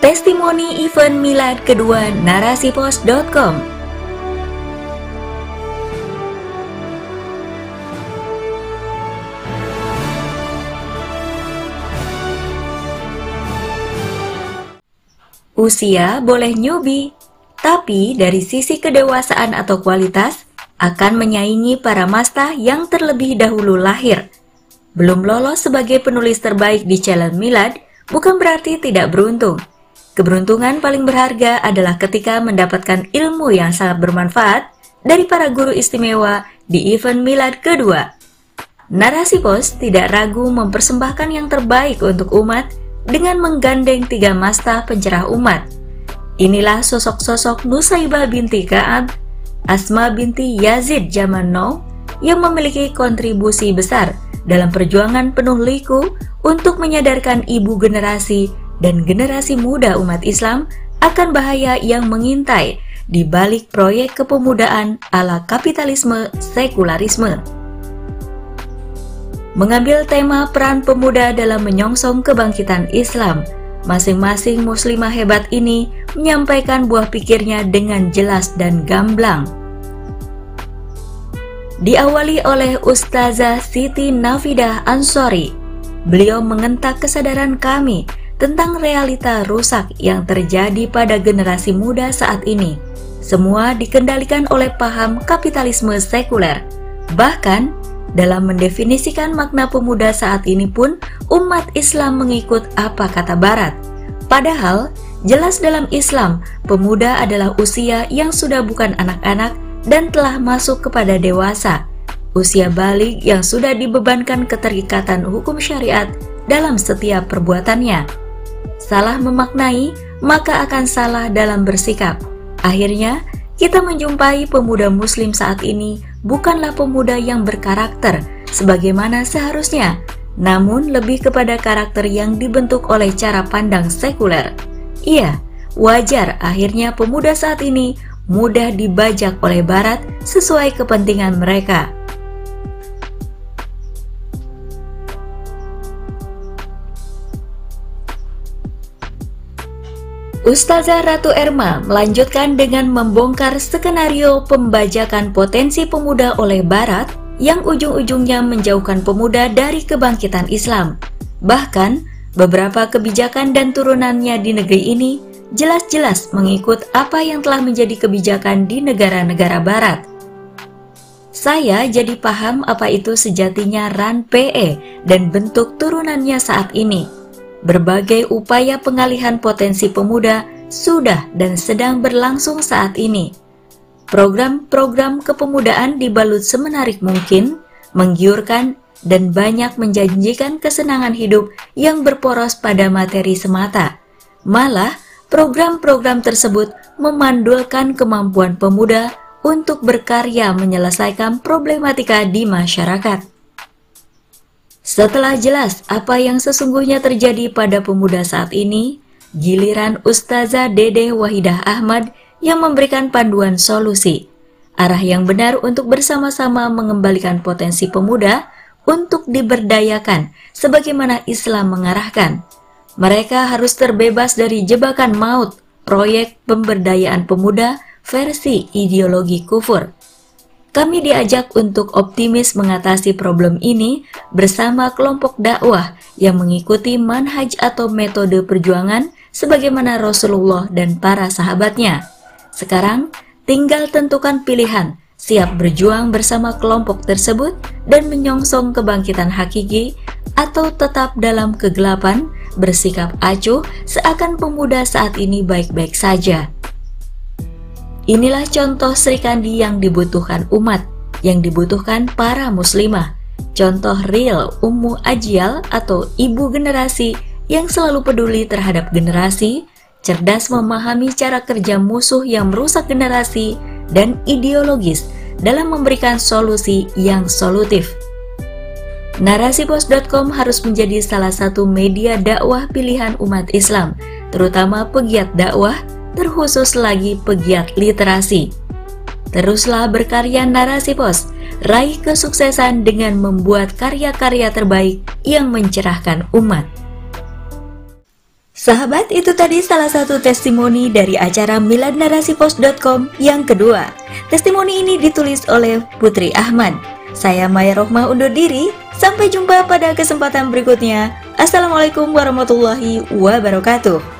Testimoni event Milad kedua narasipos.com Usia boleh newbie, tapi dari sisi kedewasaan atau kualitas akan menyaingi para masta yang terlebih dahulu lahir. Belum lolos sebagai penulis terbaik di Challenge Milad bukan berarti tidak beruntung. Keberuntungan paling berharga adalah ketika mendapatkan ilmu yang sangat bermanfaat dari para guru istimewa di event Milad kedua. Narasi Pos tidak ragu mempersembahkan yang terbaik untuk umat dengan menggandeng tiga masta pencerah umat. Inilah sosok-sosok Nusaibah binti Ka'ab, Asma binti Yazid zaman now yang memiliki kontribusi besar dalam perjuangan penuh liku untuk menyadarkan ibu generasi dan generasi muda umat Islam akan bahaya yang mengintai di balik proyek kepemudaan ala kapitalisme sekularisme mengambil tema peran pemuda dalam menyongsong kebangkitan Islam. Masing-masing muslimah hebat ini menyampaikan buah pikirnya dengan jelas dan gamblang. Diawali oleh Ustazah Siti Nafidah Ansori, beliau mengentak kesadaran kami tentang realita rusak yang terjadi pada generasi muda saat ini. Semua dikendalikan oleh paham kapitalisme sekuler. Bahkan, dalam mendefinisikan makna pemuda saat ini pun, umat Islam mengikut apa kata Barat. Padahal, jelas dalam Islam, pemuda adalah usia yang sudah bukan anak-anak dan telah masuk kepada dewasa. Usia balik yang sudah dibebankan keterikatan hukum syariat dalam setiap perbuatannya. Salah memaknai, maka akan salah dalam bersikap. Akhirnya, kita menjumpai pemuda muslim saat ini bukanlah pemuda yang berkarakter sebagaimana seharusnya, namun lebih kepada karakter yang dibentuk oleh cara pandang sekuler. Iya, wajar akhirnya pemuda saat ini mudah dibajak oleh Barat sesuai kepentingan mereka. Ustazah Ratu Erma melanjutkan dengan membongkar skenario pembajakan potensi pemuda oleh Barat yang ujung-ujungnya menjauhkan pemuda dari kebangkitan Islam. Bahkan, beberapa kebijakan dan turunannya di negeri ini jelas-jelas mengikut apa yang telah menjadi kebijakan di negara-negara Barat. Saya jadi paham apa itu sejatinya RAN PE dan bentuk turunannya saat ini Berbagai upaya pengalihan potensi pemuda sudah dan sedang berlangsung saat ini. Program-program kepemudaan dibalut semenarik mungkin, menggiurkan, dan banyak menjanjikan kesenangan hidup yang berporos pada materi semata. Malah, program-program tersebut memandulkan kemampuan pemuda untuk berkarya menyelesaikan problematika di masyarakat. Setelah jelas apa yang sesungguhnya terjadi pada pemuda saat ini, giliran Ustazah Dede Wahidah Ahmad yang memberikan panduan solusi, arah yang benar untuk bersama-sama mengembalikan potensi pemuda untuk diberdayakan sebagaimana Islam mengarahkan. Mereka harus terbebas dari jebakan maut, proyek pemberdayaan pemuda versi ideologi kufur kami diajak untuk optimis mengatasi problem ini bersama kelompok dakwah yang mengikuti manhaj atau metode perjuangan sebagaimana Rasulullah dan para sahabatnya. Sekarang, tinggal tentukan pilihan, siap berjuang bersama kelompok tersebut dan menyongsong kebangkitan hakiki atau tetap dalam kegelapan, bersikap acuh seakan pemuda saat ini baik-baik saja. Inilah contoh Sri Kandi yang dibutuhkan umat, yang dibutuhkan para muslimah. Contoh real Ummu Ajial atau ibu generasi yang selalu peduli terhadap generasi, cerdas memahami cara kerja musuh yang merusak generasi, dan ideologis dalam memberikan solusi yang solutif. Narasipos.com harus menjadi salah satu media dakwah pilihan umat Islam, terutama pegiat dakwah terkhusus lagi pegiat literasi. Teruslah berkarya narasi pos, raih kesuksesan dengan membuat karya-karya terbaik yang mencerahkan umat. Sahabat, itu tadi salah satu testimoni dari acara miladnarasipos.com yang kedua. Testimoni ini ditulis oleh Putri Ahmad. Saya Maya Rohmah undur diri. Sampai jumpa pada kesempatan berikutnya. Assalamualaikum warahmatullahi wabarakatuh.